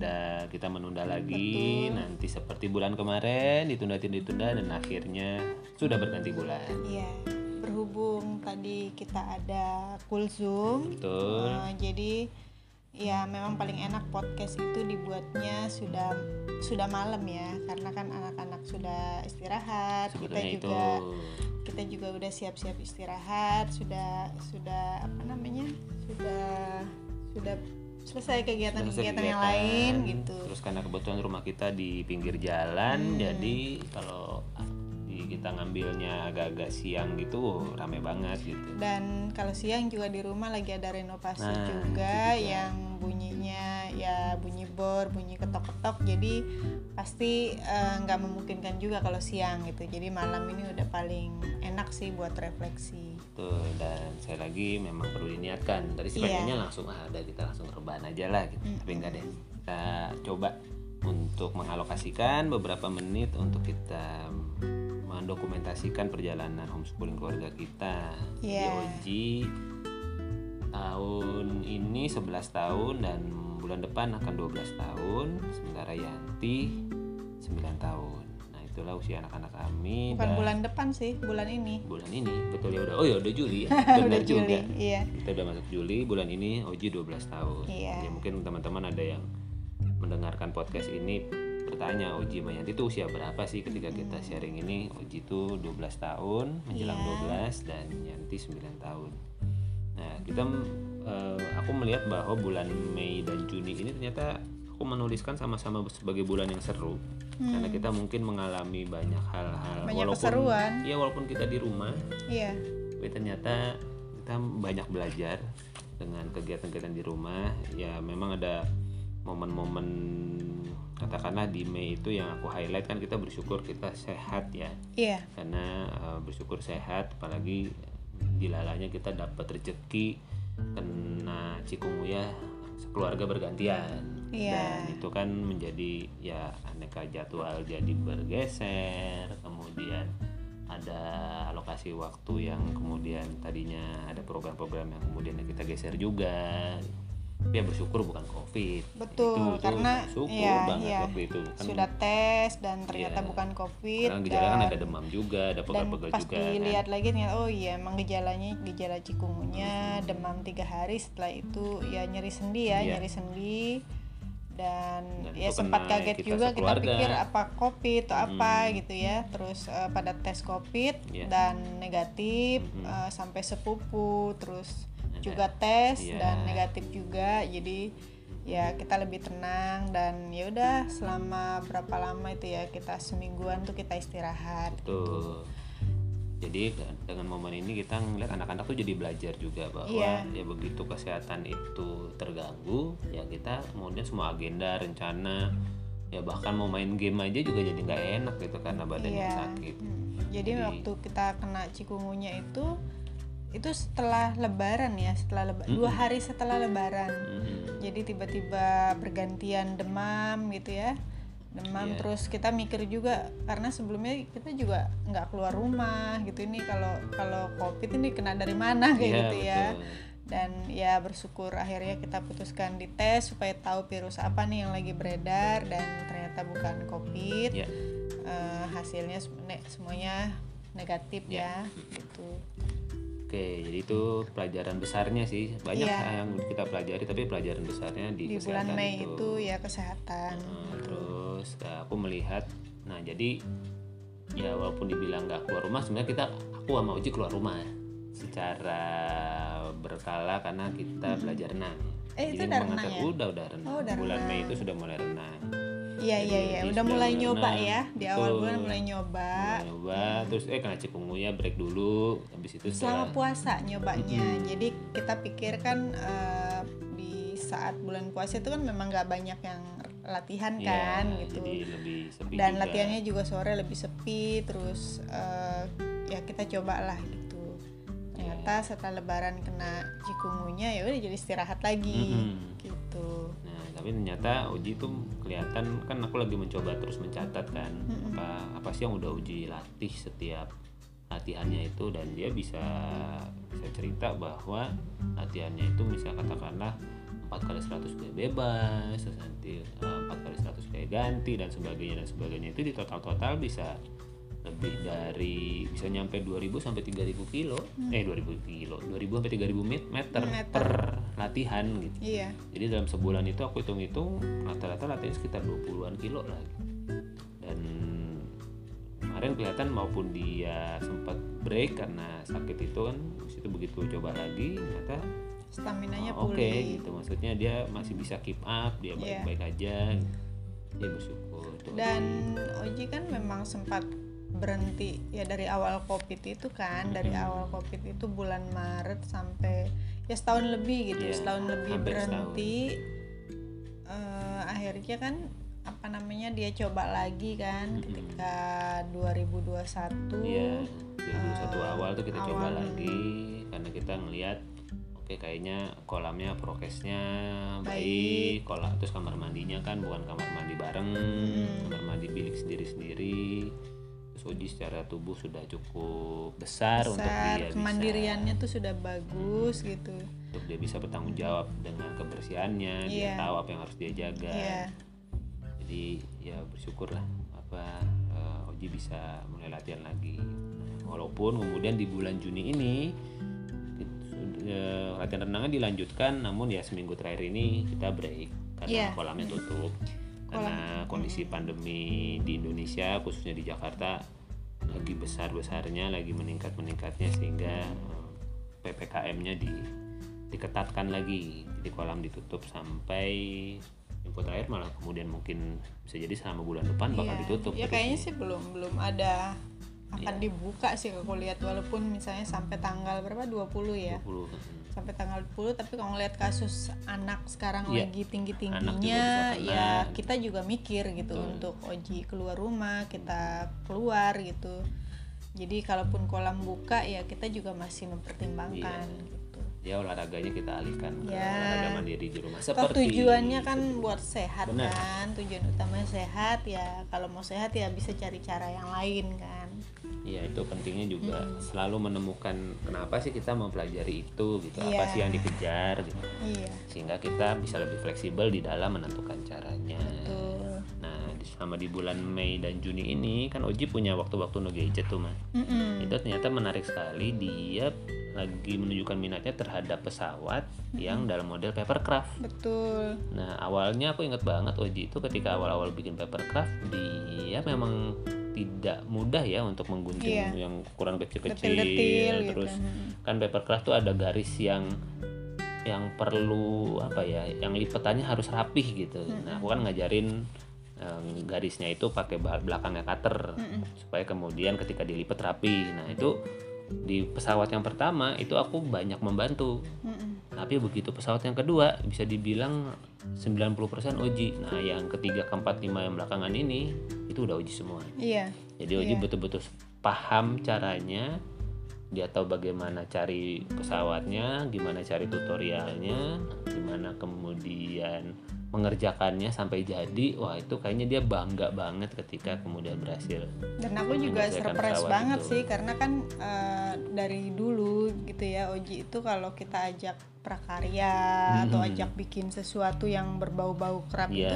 daripada kita menunda lagi nanti seperti bulan kemarin ditunda ditunda dan akhirnya sudah berganti bulan. Iya, berhubung tadi kita ada cool zoom, betul. eh, jadi ya memang paling enak podcast itu dibuatnya sudah sudah malam ya, karena kan anak-anak sudah istirahat, kita sebetulnya itu. juga kita juga udah siap-siap istirahat, sudah sudah apa namanya sudah sudah selesai kegiatan-kegiatan yang lain gitu. terus karena kebetulan rumah kita di pinggir jalan Hmm. jadi kalau di- kita ngambilnya agak-agak siang gitu rame banget gitu dan kalau siang juga di rumah lagi ada renovasi Nah, juga juga. yang ya bunyi bor bunyi ketok-ketok jadi pasti eh, nggak memungkinkan juga kalau siang gitu jadi malam ini udah paling enak sih buat refleksi Tuh, dan saya lagi memang perlu diniatkan. Tadi sih pengennya langsung ah udah kita langsung rebahan aja lah gitu. Tapi enggak deh. Kita coba untuk mengalokasikan beberapa menit untuk kita mendokumentasikan perjalanan homeschooling keluarga kita di Iya. Oji tahun ini 11 tahun dan bulan depan akan 12 tahun sementara Yanti 9 tahun. Nah itulah usia anak-anak kami bukan dan bulan depan sih bulan ini. Bulan ini betul ya udah. Oh ya udah Juli ya. Udah benar juga. Juli iya. Kita udah masuk Juli bulan ini Oji 12 tahun. Iya. ya mungkin teman-teman ada yang mendengarkan podcast ini bertanya Oji sama Yanti itu usia berapa sih ketika kita sharing ini? Oji itu 12 tahun menjelang Iya. 12 dan Yanti 9 tahun. Nah kita eh, aku melihat bahwa bulan Mei dan Juni ini ternyata aku menuliskan sama-sama sebagai bulan yang seru. Karena kita mungkin mengalami banyak hal-hal. Hmm. Banyak walaupun keseruan. ya walaupun kita di rumah. Iya. Tapi ternyata kita banyak belajar dengan kegiatan-kegiatan di rumah. Ya memang ada momen-momen katakanlah di Mei itu yang aku highlight kan kita bersyukur kita sehat ya. Iya. Karena eh, bersyukur sehat apalagi dilalanya kita dapat rezeki kena cikunguya sekeluarga bergantian Iya. dan itu kan menjadi ya aneka jadwal jadi bergeser kemudian ada alokasi waktu yang kemudian tadinya ada program-program yang kemudian kita geser juga ya bersyukur bukan covid betul itu, itu karena bersyukur iya banget iya waktu itu kan sudah tes dan ternyata Iya. bukan covid karena gejala kan ada demam juga ada dan pegal-pegal pas juga kan. dilihat lagi ternyata oh iya emang gejalanya gejala cikungunya demam tiga hari setelah itu ya nyeri sendi ya Iya. nyeri sendi dan, Dan ya sempat kaget kita juga kita sekeluarga. pikir apa covid atau apa gitu ya terus eh, pada tes covid Iya. dan negatif eh, sampai sepupu terus. Juga tes Iya. dan negatif juga jadi ya kita lebih tenang dan ya udah selama berapa lama itu ya kita semingguan tuh kita istirahat Betul. Jadi dengan momen ini kita ngeliat anak-anak tuh jadi belajar juga bahwa Iya. ya begitu kesehatan itu terganggu, ya kita kemudian semua agenda, rencana, ya bahkan mau main game aja juga jadi nggak enak gitu karena badannya Iya. sakit. Hmm. Jadi, Jadi- waktu kita kena cikungunya itu itu setelah lebaran ya, setelah leba- dua hari setelah lebaran. Mhm. Jadi tiba-tiba bergantian demam gitu ya. Demam Iya. terus kita mikir juga karena sebelumnya kita juga nggak keluar rumah gitu ini kalau kalau covid ini kena dari mana kayak Iya, gitu ya. betul. Dan ya bersyukur akhirnya kita putuskan dites supaya tahu virus apa nih yang lagi beredar dan ternyata bukan covid. Ya. Eh, hasilnya sem- ne- semuanya negatif Ya. ya, gitu. Oke, jadi itu pelajaran besarnya sih banyak Iya. yang kita pelajari, tapi pelajaran besarnya di, Di bulan Mei itu ya kesehatan. Nah, terus ya, aku melihat nah jadi ya walaupun dibilang nggak keluar rumah sebenarnya kita aku sama Uji keluar rumah secara berkala karena kita belajar renang Eh, itu Jadi udah mengantar- renang ya? udah udah renang Oh, udah bulan renang. Mei itu sudah mulai renang Iya iya iya, udah sudah mulai nyoba renang. ya. Di awal bulan mulai nyoba. mulai nyoba terus eh kena cikungunya break dulu habis itu Selama setelah puasa nyobanya. Jadi kita pikir kan eh, di saat bulan puasa itu kan memang nggak banyak yang latihan ya, kan gitu. jadi lebih sepi Dan juga. latihannya juga sore lebih sepi. Terus eh, ya kita cobalah gitu. Ternyata setelah Lebaran kena cikungunya ya udah jadi istirahat lagi Mm-mm. gitu. Nah, tapi ternyata Uji tuh kelihatan kan aku lagi mencoba terus mencatat kan apa apa sih yang udah Uji latih setiap latihannya itu dan dia bisa bisa cerita bahwa latihannya itu misalnya katakanlah 4 kali 100 gue bebas terus berarti eh, empat kali 100 kayak ganti dan sebagainya dan sebagainya. Itu di total total bisa lebih dari bisa nyampe 2000 sampai 3000 kilo. Eh 2000 kilo. 2000 sampai 3000 met- meter, Meter. per latihan gitu. Iya. Jadi dalam sebulan itu aku hitung-hitung rata-rata latihan sekitar 20-an kilo lah gitu. dan kemarin kelihatan maupun dia sempat break karena sakit itu kan itu begitu coba lagi ternyata stamina nya oh, oke gitu. Maksudnya dia masih bisa keep up dia Iya. baik-baik aja. Dia bersyukur. Dan Oji kan memang sempat berhenti ya dari awal covid itu kan dari Mm-mm. awal covid itu bulan Maret sampai ya setahun lebih gitu Iya, setahun lebih berhenti Eh, akhirnya kan apa namanya dia coba lagi kan Mm-mm. ketika 2021 Iya, 2021 Eh, awal tuh kita coba awal. lagi karena kita ngelihat oke kayaknya kolamnya prokesnya baik, Baik. kolam terus kamar mandinya kan bukan kamar mandi bareng, Hmm. kamar mandi bilik sendiri-sendiri. Terus Oji secara tubuh sudah cukup besar, untuk besar dia bisa kemandiriannya tuh sudah bagus gitu untuk dia bisa bertanggung jawab dengan kebersihannya, dia Iya. tahu apa yang harus dia jaga. Iya. Jadi ya bersyukurlah apa eh, Oji bisa mulai latihan lagi. Walaupun kemudian di bulan Juni ini eh, latihan renangnya dilanjutkan, namun ya seminggu terakhir ini kita break karena Iya. kolamnya tutup. Karena kondisi pandemi di Indonesia khususnya di Jakarta lagi besar-besarnya, lagi meningkat-meningkatnya sehingga eh, PPKM-nya di diketatkan lagi. Jadi kolam ditutup sampai info terakhir malah kemudian mungkin bisa jadi selama bulan depan bakal Iya. ditutup. Ya kayaknya sih belum belum ada akan Iya. dibuka sih aku lihat walaupun misalnya sampai tanggal berapa 20 ya. 20, mm. Sampai tanggal 20 tapi kalau ngelihat kasus anak sekarang Iya. lagi bisa kena. ya kita juga mikir gitu Betul. untuk Oji keluar rumah, kita keluar gitu. Jadi kalaupun kolam buka ya kita juga masih mempertimbangkan Iya. gitu. Ya olahraganya kita alihkan ke Ya. olahraga mandiri di rumah Toh seperti tujuannya kan buat sehat Benar. kan, tujuan utamanya sehat ya. Kalau mau sehat ya bisa cari cara yang lain kan. Iya itu pentingnya juga selalu menemukan kenapa sih kita mempelajari itu gitu apa Iya. sih yang dikejar gitu Iya, sehingga kita bisa lebih fleksibel di dalam menentukan caranya. betul. Nah di- selama di bulan Mei dan Juni ini kan Oji punya waktu-waktu no gadget tuh mah. Mm-mm. Itu ternyata menarik sekali dia lagi menunjukkan minatnya terhadap pesawat yang dalam model papercraft. Betul. Nah awalnya aku inget banget Oji itu ketika awal-awal bikin papercraft dia memang tidak mudah ya untuk menggunting Iya. yang ukuran kecil-kecil gitu. terus Mm. kan papercraft tuh ada garis yang yang perlu apa ya yang lipetannya harus rapih gitu nah aku kan ngajarin em, garisnya itu pakai belakangnya cutter supaya kemudian ketika dilipat rapi nah itu di pesawat yang pertama itu aku banyak membantu Mm-mm. Tapi begitu pesawat yang kedua bisa dibilang 90% Oji nah yang ketiga keempat lima yang belakangan ini itu udah Oji semua Iya. jadi Oji Iya. betul-betul paham caranya dia tahu bagaimana cari pesawatnya gimana cari tutorialnya gimana kemudian mengerjakannya sampai jadi wah itu kayaknya dia bangga banget ketika kemudian berhasil Dan aku juga surprise banget itu. sih karena kan eh, dari dulu gitu ya Oji itu kalau kita ajak prakarya atau Mm-mm. ajak bikin sesuatu yang berbau-bau kerap itu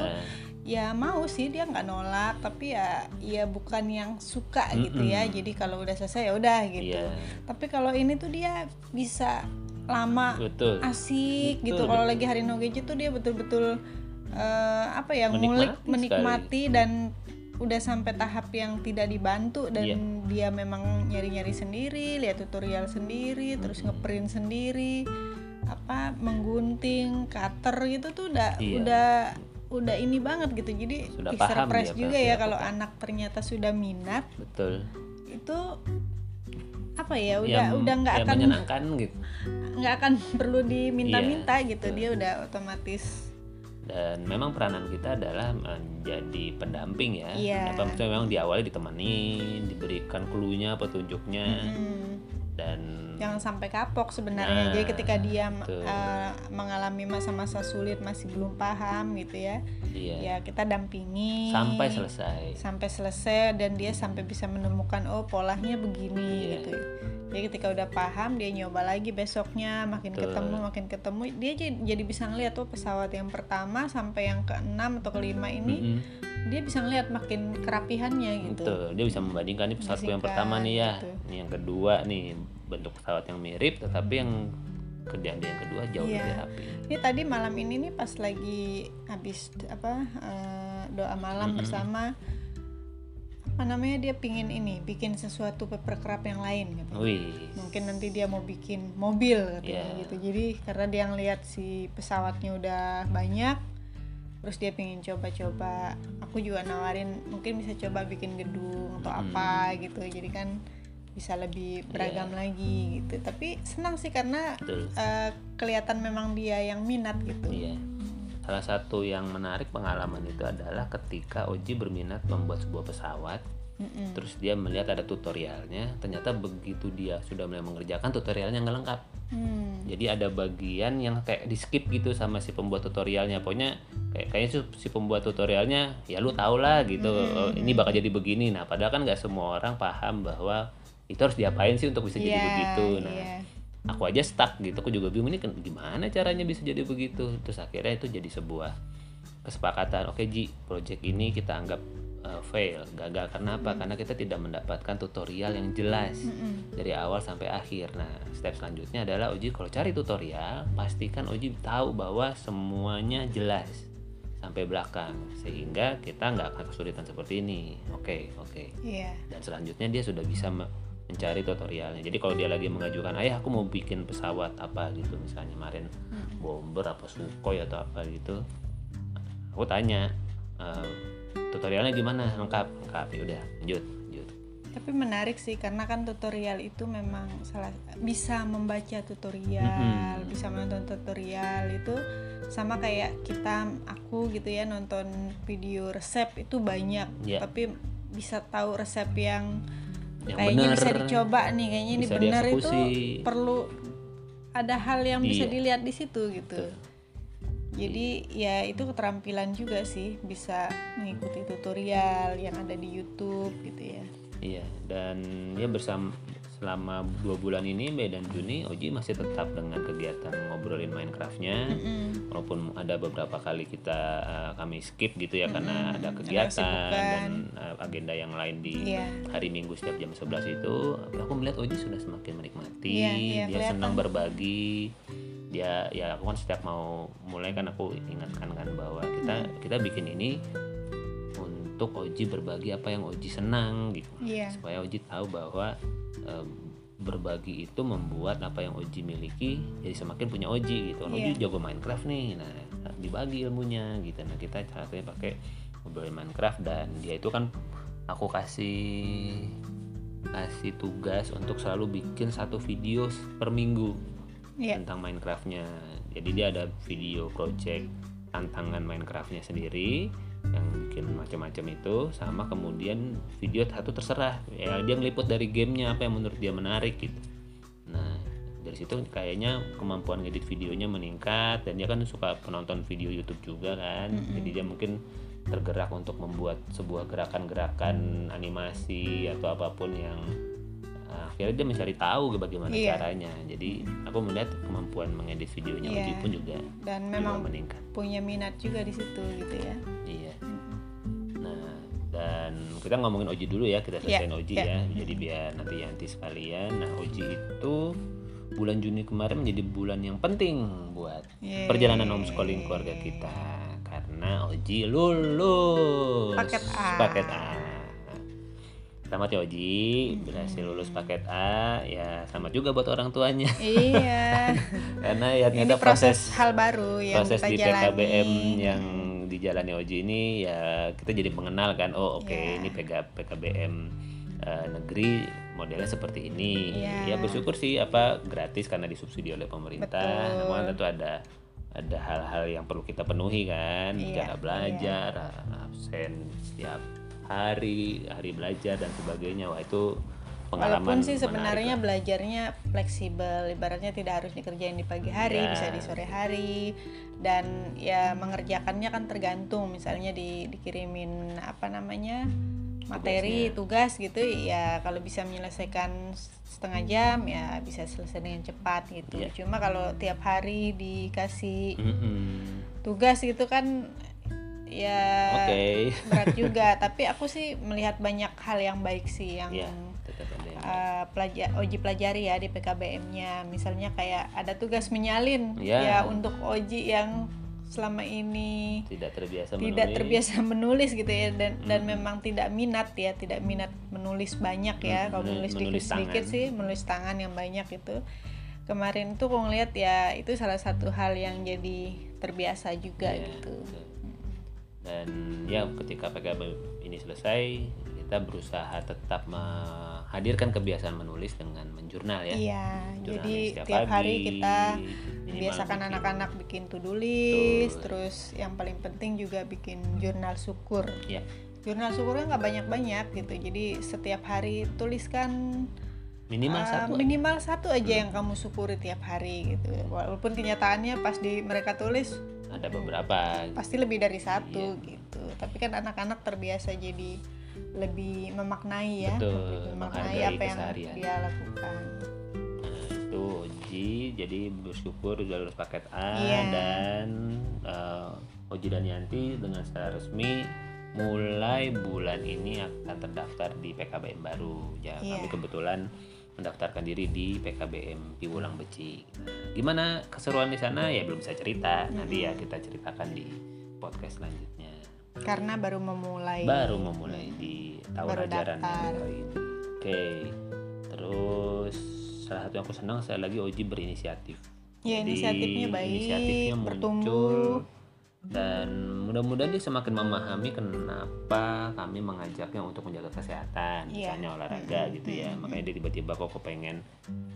ya mau sih dia nggak nolak tapi ya ya bukan yang suka gitu ya. Jadi kalau udah selesai ya udah gitu. Iya. tapi kalau ini tuh dia bisa lama betul. asik Betul, gitu kalau lagi hari no gadget tuh dia betul-betul eh, apa ya ngulik Menikmati menikmati dan udah sampai tahap yang tidak dibantu dan Iya. dia memang nyari-nyari sendiri lihat tutorial sendiri terus ngeprint sendiri apa menggunting cutter gitu tuh udah Iya. udah udah ini banget gitu. Jadi Sudah paham surprise dia juga ya kalau anak ternyata sudah minat. Betul. Itu apa ya udah udah nggak akan menyenangkan gitu. nggak akan perlu diminta-minta Iya, gitu. Betul. dia udah otomatis dan memang peranan kita adalah menjadi pendamping ya. Iya. maksudnya memang diawali ditemani diberikan clue-nya petunjuknya. Mm, dan jangan sampai kapok sebenarnya Nah, jadi ketika dia betul. uh, mengalami masa-masa sulit masih belum paham gitu ya iya ya kita dampingi sampai selesai sampai selesai dan dia sampai bisa menemukan oh polanya begini Iya. gitu jadi ketika udah paham dia nyoba lagi besoknya makin Betul. ketemu makin ketemu dia jadi, jadi bisa ngeliat tuh pesawat yang pertama sampai yang keenam atau kelima ini Mm-mm. dia bisa ngeliat makin kerapihannya gitu Betul, dia bisa membandingkan nih pesawatku yang pertama nih ya, gitu. ini yang kedua nih bentuk pesawat yang mirip, tetapi yang kerjaan dia yang kedua jauh Iya. lebih rapi. Ini tadi malam ini nih pas lagi habis apa eh, doa malam Mm-mm. bersama apa namanya dia pingin ini bikin sesuatu paper craft yang lain gitu. Wih, Mungkin nanti dia mau bikin mobil katanya Iya. gitu. Jadi karena dia ngeliat si pesawatnya udah banyak terus dia pingin coba-coba aku juga nawarin mungkin bisa coba bikin gedung atau Mm-mm. apa gitu jadi kan bisa lebih beragam lagi gitu tapi senang sih karena betul. eh, kelihatan memang dia yang minat gitu. Iya. Salah satu yang menarik pengalaman itu adalah ketika Oji berminat membuat sebuah pesawat, Mm-mm. terus dia melihat ada tutorialnya, ternyata begitu dia sudah mulai mengerjakan tutorialnya nggak lengkap. Hmm. Jadi ada bagian yang kayak di skip gitu sama si pembuat tutorialnya. Pokoknya kayak kayaknya si, si pembuat tutorialnya ya lu tau lah gitu. Oh, ini bakal jadi begini. Nah, padahal kan nggak semua orang paham bahwa itu harus diapain sih untuk bisa jadi Iya, begitu. Nah, iya. aku aja stuck gitu. Aku juga bingung ini kan gimana caranya bisa jadi begitu. Terus akhirnya itu jadi sebuah kesepakatan. Oke, Ji, project ini kita anggap uh, fail, gagal karena apa? Karena kita tidak mendapatkan tutorial yang jelas Mm-mm. dari awal sampai akhir. Nah, step selanjutnya adalah Oji kalau cari tutorial, pastikan Oji tahu bahwa semuanya jelas sampai belakang sehingga kita nggak akan kesulitan seperti ini. Oke, oke. Iya. Dan selanjutnya dia sudah bisa mencari tutorialnya. Jadi kalau dia lagi mengajukan, ayah aku mau bikin pesawat apa gitu, misalnya kemarin bomber apa sukhoi atau apa gitu, aku tanya "Eh, tutorialnya gimana lengkap lengkap ya udah lanjut lanjut Tapi menarik sih karena kan tutorial itu memang salah bisa membaca tutorial, Mm-mm. bisa menonton tutorial itu sama kayak kita aku gitu ya nonton video resep itu banyak, Iya. tapi bisa tahu resep yang, yang kayaknya bener bisa dicoba nih, kayaknya ini bisa benar itu perlu ada hal yang bisa Iya. dilihat di situ gitu. Betul. Jadi ya itu keterampilan juga sih bisa mengikuti tutorial yang ada di YouTube gitu ya. Iya, dan ya bersama selama dua bulan ini Mei dan Juni Oji masih tetap dengan kegiatan ngobrolin Minecraftnya Mm-mm. walaupun ada beberapa kali kita eh, kami skip gitu ya karena ada kegiatan dan eh, agenda yang lain di Iya. hari Minggu setiap jam 11 itu aku melihat Oji sudah semakin menikmati Iya, iya, dia kelihatan. senang berbagi dia ya aku kan setiap mau mulai kan aku ingatkan kan bahwa kita kita bikin ini untuk Oji berbagi apa yang Oji senang gitu Iya. supaya Oji tahu bahwa eh, berbagi itu membuat apa yang Oji miliki jadi semakin punya Oji gitu. Oji Iya. jago Minecraft nih, nah dibagi ilmunya gitu. Nah kita caranya pakai ngobrolin Minecraft dan dia itu kan aku kasih kasih tugas untuk selalu bikin satu video per minggu Iya. tentang Minecraftnya. Jadi dia ada video project tantangan Minecraftnya sendiri yang bikin macam-macam itu sama kemudian video satu terserah. Ya dia ngeliput dari gamenya apa yang menurut dia menarik gitu. Nah dari situ kayaknya kemampuan ngedit videonya meningkat dan dia kan suka penonton video YouTube juga kan. Jadi dia mungkin tergerak untuk membuat sebuah gerakan-gerakan animasi atau apa pun yang uh, akhirnya dia mencari tahu bagaimana Iya. caranya jadi aku melihat kemampuan mengedit videonya Iya. Uji pun juga Dan juga memang meningkat punya minat juga di situ gitu ya. iya nah dan kita ngomongin Oji dulu ya kita Iya, selesaiin Oji iya. ya jadi biar nanti Yanti sekalian nah Oji itu bulan Juni kemarin menjadi bulan yang penting buat Yeay. perjalanan homeschooling keluarga kita karena Oji lulus Paket A. paket A selamat ya Oji berhasil lulus paket A ya selamat juga buat orang tuanya iya. karena ya Ini ternyata proses, proses hal baru yang proses kita di jalani. PKBM yang dijalani Oji ini ya kita jadi mengenal kan oh oke Iya. ini PK, PKBM eh, negeri modelnya seperti ini Iya. ya bersyukur sih apa gratis karena disubsidi oleh pemerintah Betul. namun tentu ada ada hal-hal yang perlu kita penuhi kan Iya, jadwal belajar absen setiap hari hari belajar dan sebagainya wah itu pengalaman Walaupun sih sebenarnya belajarnya fleksibel, ibaratnya tidak harus dikerjain di pagi hari, Ya. bisa di sore hari, dan ya mengerjakannya kan tergantung, misalnya di dikirimin apa namanya materi tugas gitu, ya kalau bisa menyelesaikan setengah jam ya bisa selesai dengan cepat gitu. Ya. Cuma kalau tiap hari dikasih Mm-mm. tugas gitu kan ya Oke. berat juga. Tapi aku sih melihat banyak hal yang baik sih yang Ya, uh, pelaja Oji pelajari ya di PKBM-nya misalnya kayak ada tugas menyalin Ya. ya untuk Oji yang selama ini tidak terbiasa tidak menulis. terbiasa menulis gitu ya dan dan memang tidak minat ya tidak minat menulis banyak ya Hmm, kalau menul- menulis sedikit-sedikit sih menulis tangan yang banyak itu kemarin tuh aku ngeliat ya itu salah satu hal yang jadi terbiasa juga Ya, gitu betul. Dan ya ketika PKB ini selesai kita berusaha tetap menghadirkan kebiasaan menulis dengan menjurnal ya Iya, jadi tiap hari pagi, kita minimal biasakan anak-anak bikin to-do list, Betul. terus yang paling penting juga bikin jurnal syukur. ya Jurnal syukurnya nggak banyak-banyak gitu, jadi setiap hari tuliskan minimal uh, satu minimal satu aja yang kamu syukuri tiap hari gitu. Walaupun kenyataannya pas di mereka tulis ada beberapa pasti lebih dari satu Iya. gitu. Tapi kan anak-anak terbiasa jadi lebih memaknai ya, Betul, lebih memaknai apa yang keseharian. dia lakukan. Nah, itu Oji jadi bersyukur lulus paket A Iya. dan eh, Oji dan Yanti dengan secara resmi mulai bulan ini akan terdaftar di PKBM baru. Ya, Iya. kami kebetulan mendaftarkan diri di PKBM Piwulang Beci. Gimana keseruan di sana ya belum bisa cerita. Nanti ya kita ceritakan di podcast selanjutnya. Karena baru memulai. Baru memulai di tahun Baru ajaran yang ini. Oke. Terus salah satu yang aku senang saya lagi Oji berinisiatif. Ya, Jadi, inisiatifnya baik, inisiatifnya bertumbuh. Dan mudah-mudahan dia semakin memahami kenapa kami mengajaknya untuk menjaga kesehatan, Iya. misalnya olahraga gitu ya. Makanya dia tiba-tiba kok kepengen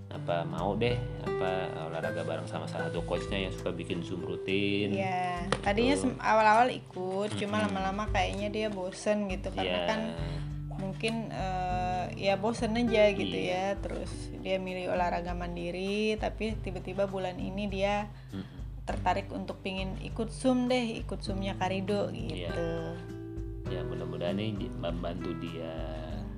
apa mau deh apa olahraga bareng sama salah satu coachnya yang suka bikin zoom rutin. Ya, tadinya sem- awal-awal ikut, cuma lama-lama kayaknya dia bosen gitu karena Iya. kan mungkin eh, ya bosen aja gitu Iya. ya. Terus dia milih olahraga mandiri, tapi tiba-tiba bulan ini dia Mm-mm. Tertarik untuk pingin ikut zoom deh, ikut zoomnya Karido Iya. gitu. ya mudah-mudahan ini membantu dia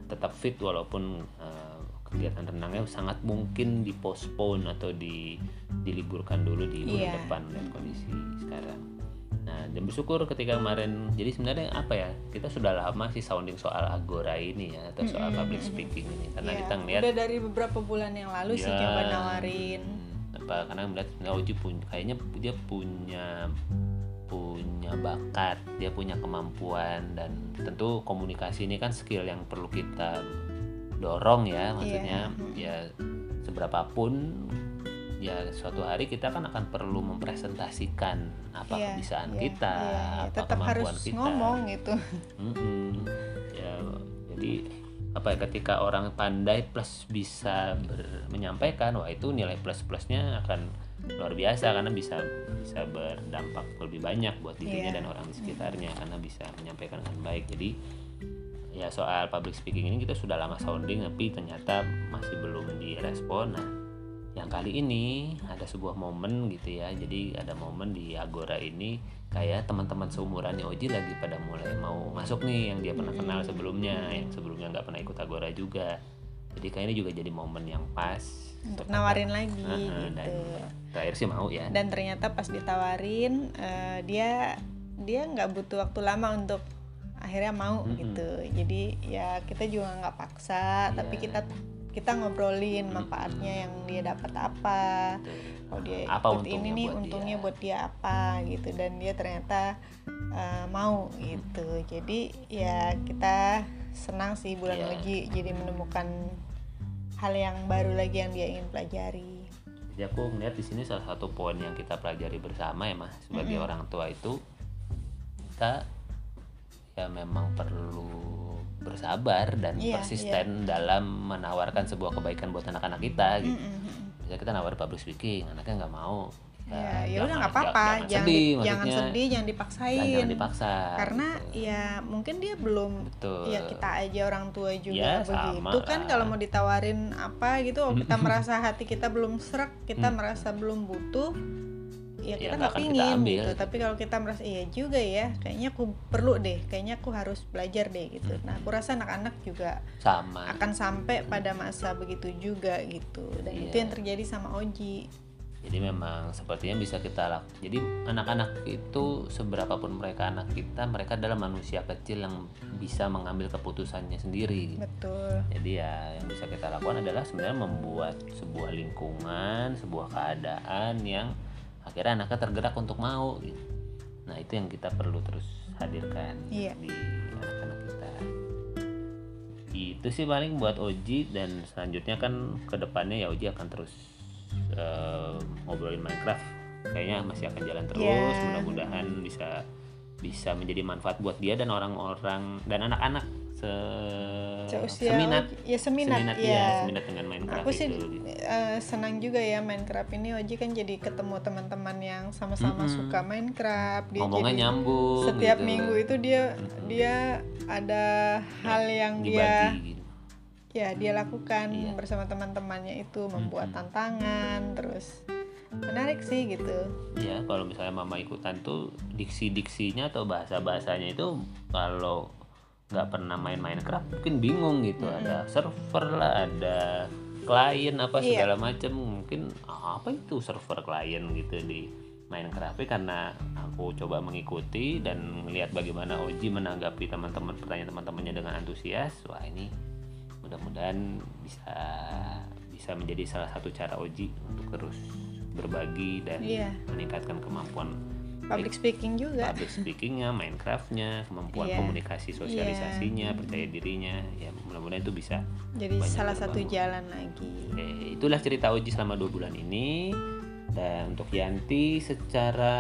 tetap fit walaupun uh, kegiatan renangnya sangat mungkin dipospon atau di diliburkan dulu di bulan Iya. depan lihat kondisi sekarang. Nah, dan bersyukur ketika kemarin jadi sebenarnya apa ya kita sudah lama sih sounding soal agora ini ya atau soal public speaking ini karena Ya, kita ngeliat udah dari beberapa bulan yang lalu sih Ya. coba nawarin. Apa karena melihat sebenarnya Oji punya kayaknya dia punya punya bakat dia punya kemampuan dan tentu komunikasi ini kan skill yang perlu kita dorong ya maksudnya ya seberapapun ya suatu hari kita kan akan perlu mempresentasikan apa Iya, kebisaan iya, kita iya, iya. apa tetap harus kemampuan kita ngomong gitu. Mm-mm. ya jadi apa ya ketika orang pandai plus bisa ber- menyampaikan wah itu nilai plus plusnya akan luar biasa karena bisa bisa berdampak lebih banyak buat dirinya Iya. dan orang di sekitarnya karena bisa menyampaikan dengan baik. Jadi ya soal public speaking ini kita sudah lama sounding tapi ternyata masih belum direspon. Nah yang kali ini ada sebuah momen gitu ya. Jadi ada momen di Agora ini kayak teman-teman seumurannya Oji lagi pada mulai mau masuk nih yang dia pernah kenal sebelumnya yang sebelumnya nggak pernah ikut Agora juga jadi kayaknya juga jadi momen yang pas Untuk nawarin lagi Heeh, dan gitu. terakhir sih mau ya dan ternyata pas ditawarin eh, dia dia nggak butuh waktu lama untuk akhirnya mau Mm-mm. gitu jadi ya kita juga nggak paksa tapi Iya. kita kita ngobrolin manfaatnya yang dia dapat apa Gitu. Kalau dia apa ikut untungnya ini nih buat untungnya dia? buat dia apa gitu dan dia ternyata eh, mau gitu jadi ya kita senang sih bulan Iya. uji jadi menemukan hal yang baru lagi yang dia ingin pelajari Jadi aku melihat di sini salah satu poin yang kita pelajari bersama ya mas sebagai orang tua itu kita ya memang perlu bersabar dan Iya, persisten dalam menawarkan sebuah kebaikan buat anak-anak kita gitu. Mm-mm. Bisa kita nawar public speaking, anaknya nggak mau, ya ya udah nggak apa-apa jangan sedih, di- jangan sedih jangan dipaksain jangan dipaksa karena gitu. ya mungkin dia belum betul ya kita aja orang tua juga Ya, sama begitu kan lah. kalau mau ditawarin apa gitu kita merasa hati kita belum serak kita Hmm. merasa belum butuh ya Ya, kita nggak kita pingin ambil. gitu tapi kalau kita merasa iya juga ya kayaknya aku perlu deh kayaknya aku harus belajar deh gitu Hmm. nah aku rasa anak-anak juga sama akan sampai pada masa begitu juga gitu dan itu Iya. yang terjadi sama Oji jadi memang sepertinya bisa kita lakukan jadi anak-anak itu seberapapun mereka anak kita mereka adalah manusia kecil yang bisa mengambil keputusannya sendiri betul jadi ya yang bisa kita lakukan adalah sebenarnya membuat sebuah lingkungan sebuah keadaan yang akhirnya anaknya tergerak untuk mau gitu. nah itu yang kita perlu terus hadirkan Iya. di anak-anak kita itu sih paling buat Oji dan selanjutnya kan ke depannya ya Oji akan terus eh, ngobrolin Minecraft kayaknya masih akan jalan terus Iya. mudah-mudahan bisa bisa menjadi manfaat buat dia dan orang-orang dan anak-anak se Seusia seminat Oji- ya seminat, seminat ya. ya seminat dengan Minecraft aku sih itu eh, senang juga ya Minecraft ini Oji kan jadi ketemu teman-teman yang sama-sama Mm-mm. suka Minecraft dia ngomongnya jadi nyambung setiap gitu. minggu itu dia Mm-mm. dia ada hal yang dia dibagi gitu. ya dia lakukan Iya. bersama teman-temannya itu membuat Mm-mm. tantangan terus menarik sih gitu ya kalau misalnya mama ikutan tuh diksi-diksinya atau bahasa-bahasanya itu kalau nggak pernah main Minecraft mungkin bingung gitu ada server lah ada klien apa Iya. segala macam mungkin "Ah, apa itu server klien gitu di Minecraft Tapi karena aku coba mengikuti dan melihat bagaimana Oji menanggapi teman-teman pertanyaan teman-temannya dengan antusias wah ini mudah-mudahan bisa bisa menjadi salah satu cara Oji untuk terus berbagi dan Iya. meningkatkan kemampuan public speaking juga public speakingnya, Minecraftnya, kemampuan Iya. komunikasi sosialisasinya, percaya dirinya, ya mudah-mudahan itu bisa. jadi salah satu berbangun. jalan lagi Oke, itulah cerita Oji selama dua bulan ini. Dan untuk Yanti secara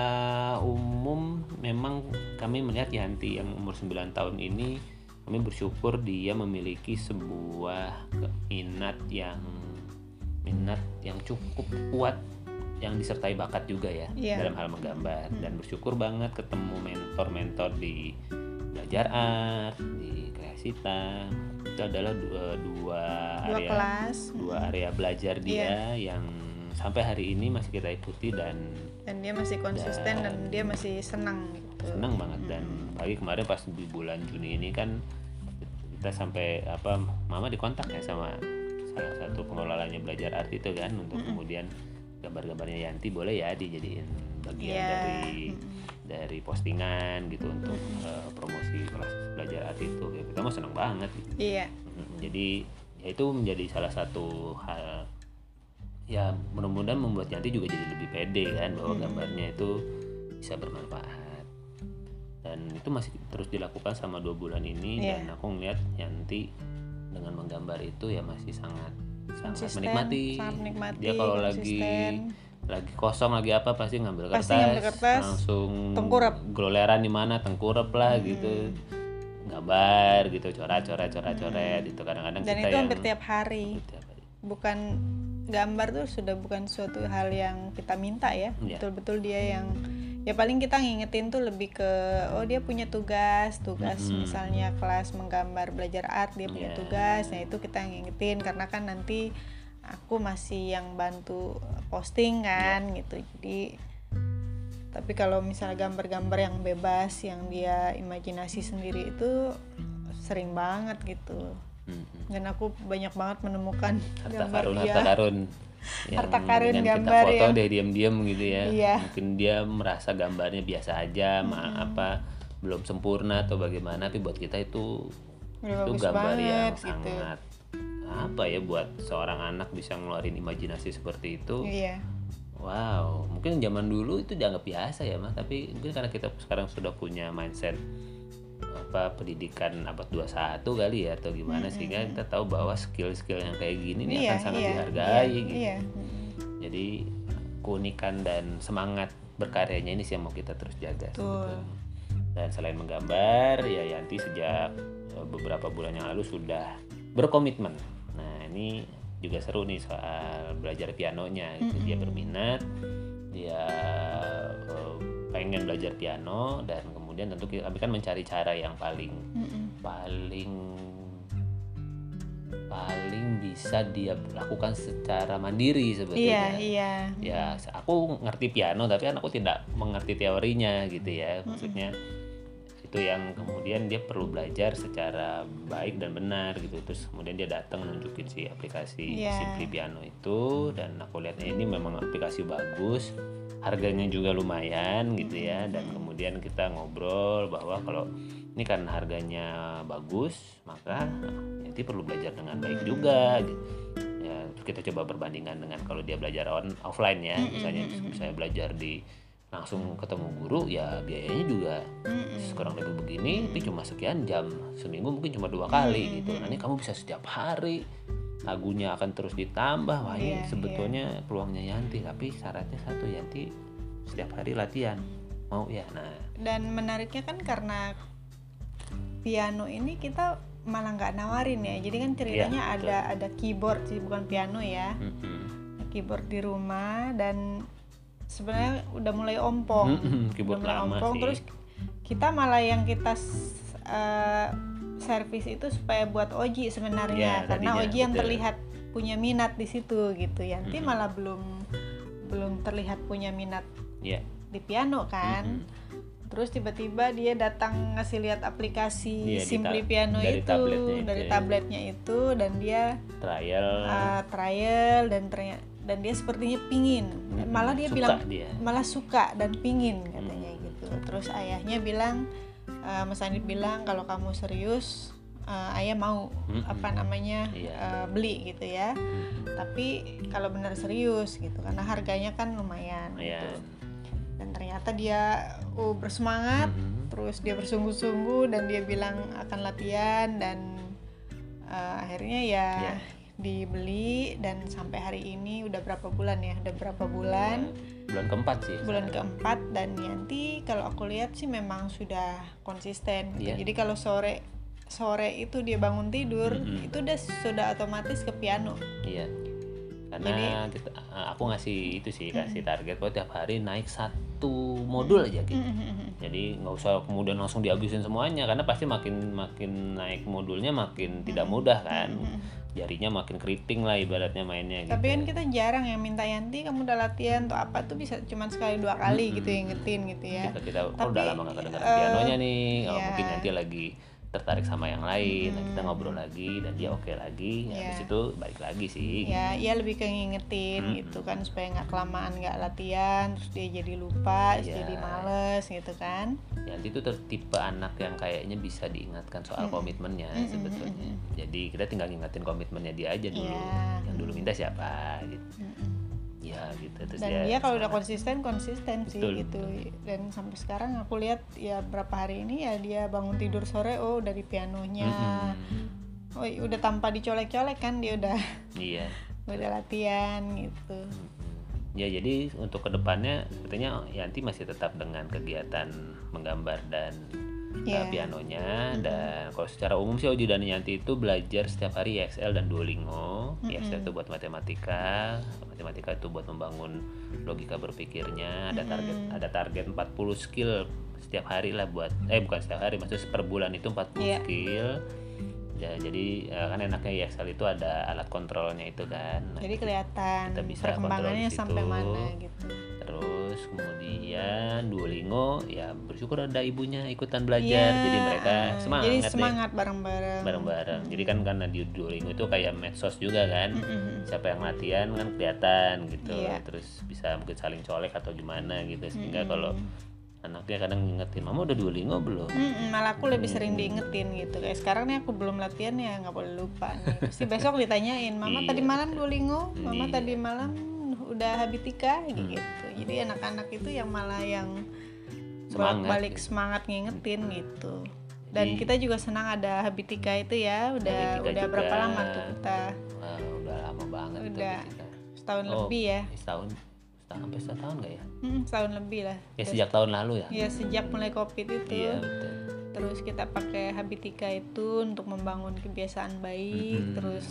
umum memang kami melihat Yanti yang umur 9 tahun ini kami bersyukur dia memiliki sebuah minat yang minat yang cukup kuat yang disertai bakat juga ya Iya. dalam hal menggambar. Dan bersyukur banget ketemu mentor-mentor di belajar art di kreasita itu adalah dua dua dua area kelas. dua area belajar dia Iya. yang sampai hari ini masih kita ikuti dan dan dia masih konsisten dan dia masih senang gitu. senang banget. Dan pagi kemarin pas di bulan Juni ini kan kita sampai apa mama dikontak ya sama salah satu pengelolanya belajar art itu kan untuk kemudian gambar-gambarnya Yanti boleh ya dijadiin bagian Iya. dari dari postingan gitu untuk eh, promosi kelas belajar art itu. Ya kita mah senang banget gitu. iya. Mm, jadi ya itu menjadi salah satu hal ya mudah-mudahan membuat Yanti juga jadi lebih pede kan bahwa gambarnya itu bisa bermanfaat. Dan itu masih terus dilakukan selama dua bulan ini Iya. dan aku ngeliat Yanti dengan menggambar itu ya masih sangat sangat Konsisten, menikmati sangat menikmati, dia kalau lagi konsisten. lagi kosong lagi apa pasti ngambil kertas, Pasti ngambil kertas, langsung tengkurap. gloleran di mana tengkurap lah Hmm. gitu gambar gitu coret coret coret coret itu kadang-kadang Hmm. dan kita itu yang hampir tiap hari tiap hari. bukan gambar tuh sudah bukan suatu hal yang kita minta ya Iya. betul-betul dia yang ya paling kita ngingetin tuh lebih ke oh dia punya tugas tugas Mm-mm. misalnya kelas menggambar belajar art dia punya Iya. tugas nah itu kita ngingetin karena kan nanti aku masih yang bantu posting kan Iya. gitu jadi tapi kalau misalnya gambar-gambar yang bebas yang dia imajinasi sendiri itu sering banget gitu Mm-mm. dan aku banyak banget menemukan harta gambar karun dia harta karun Harta karun gambar kita foto ya. deh diam-diam gitu ya Iya. mungkin dia merasa gambarnya biasa aja ma apa belum sempurna atau bagaimana tapi buat kita itu Udah itu gambar yang banget gitu sangat apa ya buat seorang anak bisa ngeluarin imajinasi seperti itu iya Wow, mungkin zaman dulu itu dianggap biasa ya, Mas. Tapi mungkin karena kita sekarang sudah punya mindset apa pendidikan abad 21 kali ya atau gimana sehingga kita tahu bahwa skill-skill yang kayak gini nih iya akan sangat iya dihargai iya, gitu. iya. Jadi keunikan dan semangat berkaryanya ini sih yang mau kita terus jaga Betul. sebetulnya. Dan selain menggambar, ya Yanti sejak eh, beberapa bulan yang lalu sudah berkomitmen. Nah, ini juga seru nih soal belajar pianonya gitu. Dia berminat dia eh, pengen belajar piano dan kemudian tentu kami kan mencari cara yang paling Mm-mm. paling paling bisa dia lakukan secara mandiri iya sebetulnya. iya Ya, aku ngerti piano tapi kan aku tidak mengerti teorinya gitu ya. Maksudnya itu yang kemudian dia perlu belajar secara baik dan benar gitu. Terus kemudian dia datang nunjukin si aplikasi Iya. Simply Piano itu dan aku lihatnya ini memang aplikasi bagus. Harganya juga lumayan gitu ya dan kemudian kita ngobrol bahwa kalau ini kan harganya bagus, maka nanti perlu belajar dengan baik juga gitu. Ya terus kita coba perbandingan dengan kalau dia belajar on offline ya misalnya misalnya belajar di langsung ketemu guru ya biayanya juga kurang lebih begini tapi cuma sekian jam seminggu mungkin cuma dua kali gitu. Nanti kamu bisa setiap hari lagunya akan terus ditambah wah ini Iya, sebetulnya peluangnya Yanti tapi syaratnya satu Yanti setiap hari latihan mau ya. Nah. Dan menariknya kan karena piano ini kita malah nggak nawarin ya. Jadi kan ceritanya Iya, ada ada keyboard sih bukan piano ya. Mm-mm. keyboard di rumah dan sebenarnya udah mulai ompong. Mm-mm, keyboard udah mulai lama ompong. sih. terus kita malah yang kita s- eh, servis itu supaya buat Oji sebenarnya. Ya, karena tadinya, Oji yang betul. terlihat punya minat di situ gitu. Yanti Mm-mm. malah belum belum terlihat punya minat. Ya di piano kan Mm-mm. terus tiba-tiba dia datang ngasih lihat aplikasi di Simply Piano dari itu tabletnya itu dari ya. tabletnya itu dan dia trial uh, trial dan ternyata dan dia sepertinya pingin Mm-mm. malah dia Suka bilang dia malah suka dan pingin katanya Hmm. gitu terus ayahnya bilang uh, Mas Andi bilang kalau kamu serius uh, ayah mau Mm-mm. apa namanya Iya. uh, beli gitu ya Mm-mm. tapi kalau benar serius gitu karena harganya kan lumayan Lumayan. gitu. Dan ternyata dia oh bersemangat Mhm. terus dia bersungguh-sungguh dan dia bilang akan latihan dan uh, akhirnya ya Ya. dibeli dan sampai hari ini udah berapa bulan ya udah berapa bulan bulan keempat sih bulan sekarang. keempat dan Yanti kalau aku lihat sih memang sudah konsisten gitu. Iya. jadi kalau sore sore itu dia bangun tidur Mm-mm. itu udah sudah otomatis ke piano iya karena kita aku ngasih itu sih kasih target bahwa tiap hari naik satu modul aja gitu. Jadi nggak usah kemudian langsung dihabisin semuanya karena pasti makin makin naik modulnya makin tidak mudah kan. Jarinya makin keriting lah ibaratnya mainnya gitu. Tapi kan kita jarang yang minta Yanti kamu udah latihan atau apa? Tuh bisa cuman sekali dua kali gitu yang ngetin gitu ya. kita kita oh, Tapi, udah lama nggak kedengeran eh, pianonya nih oh, iya. mungkin nanti lagi tertarik sama yang lain nah, kita ngobrol lagi dan dia oke lagi ya, Iya. habis itu balik lagi sih Ya, ya lebih ke ngingetin Mm-mm. gitu kan supaya nggak kelamaan nggak latihan terus dia jadi lupa, terus Iya. jadi males gitu kan. Yanti itu ter- tipe anak yang kayaknya bisa diingatkan soal komitmennya Mm-mm, sebetulnya. Jadi kita tinggal ngingetin komitmennya dia aja dulu. Iya. Yang dulu minta siapa gitu. Mm-mm. Ya gitu terus Dan dia. dia kalau udah konsisten konsisten sih Betul, gitu. Dan sampai sekarang aku lihat ya berapa hari ini ya dia bangun tidur sore oh dari pianonya. Mm-mm. Oh udah tanpa dicolek-colek kan dia udah Iya. udah latihan gitu. Mm-mm. Ya jadi untuk ke depannya sebetulnya Yanti masih tetap dengan kegiatan menggambar dan Iya. uh, pianonya dan kalau secara umum sih Oji dan Yanti itu belajar setiap hari IXL dan Duolingo. IXL itu buat matematika, matematika itu buat membangun logika berpikirnya. Ada target ada target 40 skill setiap hari lah buat eh bukan setiap hari maksudnya per bulan itu 40 Iya. skill. Ya, jadi eh, kan enaknya IXL itu ada alat kontrolnya itu kan. Jadi kelihatan kita bisa perkembangannya sampai mana gitu. Terus kemudian Duolingo ya bersyukur ada ibunya ikutan belajar jadi mereka semangat Iya. Jadi deh, semangat bareng-bareng. bareng-bareng. Jadi kan karena di Duolingo itu kayak medsos juga kan. Mm-mm. Siapa yang latihan kan kelihatan gitu. Iya. Terus bisa mungkin saling colek atau gimana gitu sehingga kalau anaknya kadang ngingetin mama udah Duolingo belum? Mm-mm, malah aku lebih sering diingetin gitu kayak sekarang nih aku belum latihan ya nggak boleh lupa nih pasti besok ditanyain mama Iya, tadi malam Duolingo mama Iya. tadi malam udah habitika gitu jadi anak-anak itu yang malah yang Semangat, balik gitu. semangat ngingetin gitu dan Jadi- kita juga senang ada habitika itu ya udah Habitika udah juga. berapa lama tuh kita Wah, udah lama banget Udah. kita. setahun Oh, lebih ya Setahun, setahun sampai setahun nggak ya? Hmm, setahun lebih lah Ya sejak tahun lalu ya. ya sejak mulai covid itu Iya betul. terus kita pakai habitika itu untuk membangun kebiasaan baik Mm-mm. terus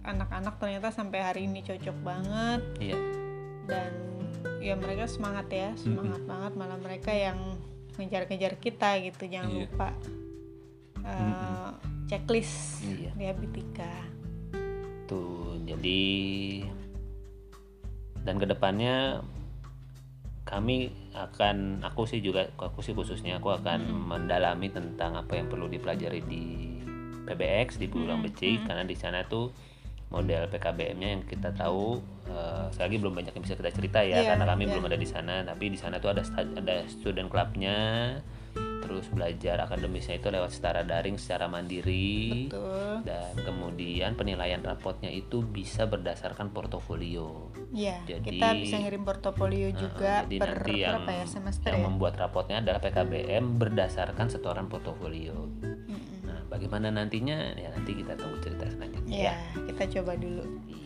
anak-anak ternyata sampai hari ini cocok banget Iya. Dan ya mereka semangat ya semangat banget. Malah mereka yang ngejar-ngejar kita gitu. Jangan Iya. lupa eh, checklist Iya. diabetika Tuh, jadi dan ke depannya kami akan, aku sih juga, aku sih khususnya aku akan mendalami tentang apa yang perlu dipelajari di PBX di Pulau Becik. Karena di sana tuh model PKBM-nya yang kita tahu eh, sekali lagi belum banyak yang bisa kita cerita ya Iya, karena kami iya. belum ada di sana tapi di sana tuh ada ada student clubnya terus belajar akademisnya itu lewat secara daring secara mandiri betul dan kemudian penilaian rapotnya itu bisa berdasarkan portofolio. ya Jadi- kita bisa ngirim portofolio juga Jadi per nanti yang, berapa ya semester yang ya membuat rapotnya adalah PKBM berdasarkan setoran portofolio. Mm-mm. Nah, bagaimana nantinya? Ya nanti kita tunggu cerita selanjutnya ya ya. kita coba dulu Iya.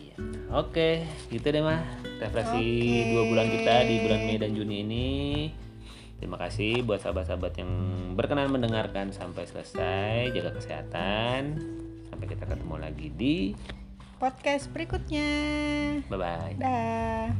Oke, gitu deh mah refleksi Oke. dua bulan kita di bulan Mei dan Juni ini. Terima kasih buat sahabat-sahabat yang berkenan mendengarkan sampai selesai. Jaga kesehatan. Sampai kita ketemu lagi di podcast berikutnya bye bye. dah